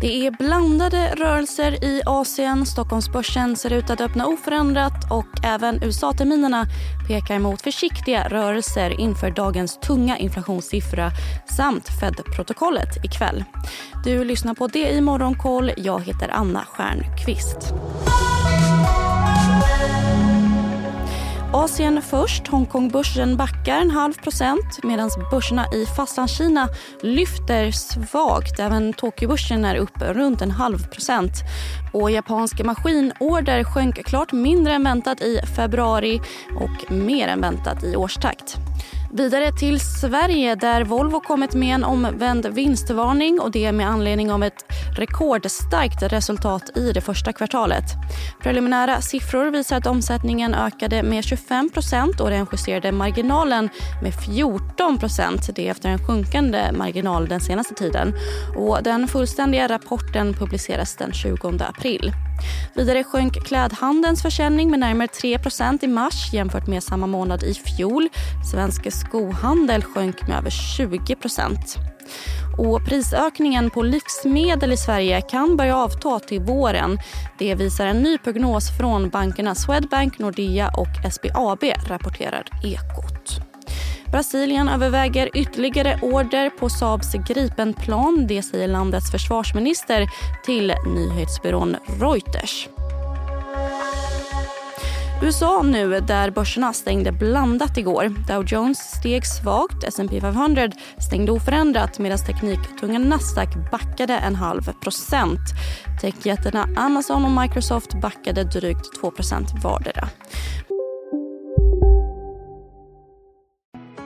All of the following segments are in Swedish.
Det är blandade rörelser i Asien. Stockholmsbörsen ser ut att öppna oförändrat och även USA-terminerna pekar mot försiktiga rörelser inför dagens tunga inflationssiffra samt Fed-protokollet ikväll. Du lyssnar på det i Morgonkoll. Jag heter Anna Stjernqvist. Asien först. Hongkongbörsen backar en halv procent medan börserna i Fastlandskina lyfter svagt. Även Tokyobörsen är upp runt en halv procent. Och japanska maskinorder sjönk klart mindre än väntat i februari och mer än väntat i årstakt. Vidare till Sverige där Volvo kommit med en omvänd vinstvarning och det med anledning av ett rekordstarkt resultat i det första kvartalet. Preliminära siffror visar att omsättningen ökade med 25% och den justerade marginalen med 14% Det efter en sjunkande marginal den senaste tiden. Och den fullständiga rapporten publiceras den 20 april. Vidare sjönk klädhandelns försäljning med närmare 3% i mars jämfört med samma månad i fjol. Svensk skohandel sjönk med över 20% och prisökningen på livsmedel i Sverige kan börja avta till våren. Det visar en ny prognos från bankerna Swedbank, Nordea och SBAB, rapporterar Ekot. Brasilien överväger ytterligare order på Saabs Gripenplan. Det säger landets försvarsminister till nyhetsbyrån Reuters. USA nu, där börserna stängde blandat igår. Dow Jones steg svagt, S&P 500 stängde oförändrat medan tekniktunga Nasdaq backade en halv procent. Techjättarna Amazon och Microsoft backade drygt 2% vardera.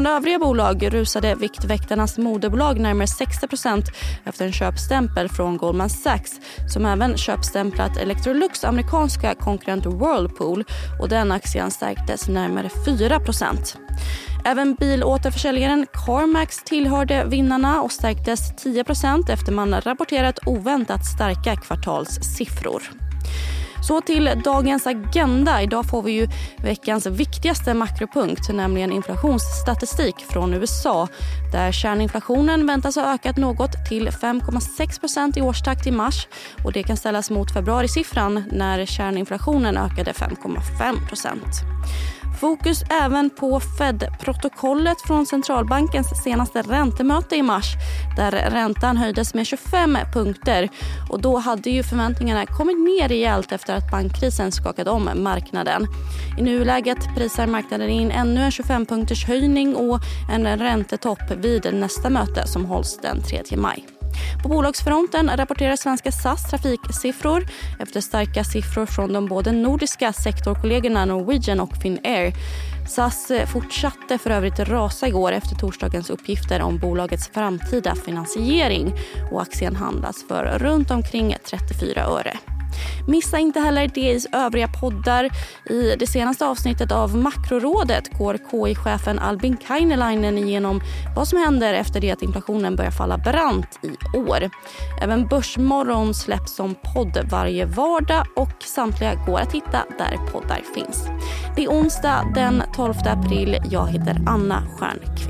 Bland övriga bolag rusade Viktväktarnas moderbolag närmare 60% efter en köpstämpel från Goldman Sachs som även köpstämplat Electrolux amerikanska konkurrent Whirlpool och den aktien stärktes närmare 4% Även bilåterförsäljaren CarMax tillhörde vinnarna och stärktes 10% efter man rapporterat oväntat starka kvartalssiffror. Så till dagens agenda. Idag får vi ju veckans viktigaste makropunkt, nämligen inflationsstatistik från USA där kärninflationen väntas ha ökat något till 5,6% i årstakt i mars. Och Det kan ställas mot februarisiffran när kärninflationen ökade 5,5% Fokus även på Fed-protokollet från centralbankens senaste räntemöte i mars där räntan höjdes med 25 punkter. Och Då hade ju förväntningarna kommit ner rejält efter att bankkrisen skakade om marknaden. I nuläget prisar marknaden in ännu en 25-punkters höjning och en räntetopp vid nästa möte som hålls den 3 maj. På bolagsfronten rapporterar svenska SAS trafiksiffror efter starka siffror från de både nordiska sektorkollegorna Norwegian och Finnair. SAS fortsatte för övrigt rasa igår efter torsdagens uppgifter om bolagets framtida finansiering och aktien handlas för runt omkring 34 öre. Missa inte heller DIs övriga poddar. I det senaste avsnittet av Makrorådet går KI-chefen Albin Kainelainen igenom vad som händer efter det att inflationen börjar falla brant i år. Även Börsmorgon släpps som podd varje vardag och samtliga går att hitta där poddar finns. Det är onsdag den 12 april. Jag heter Anna Stjernqvist.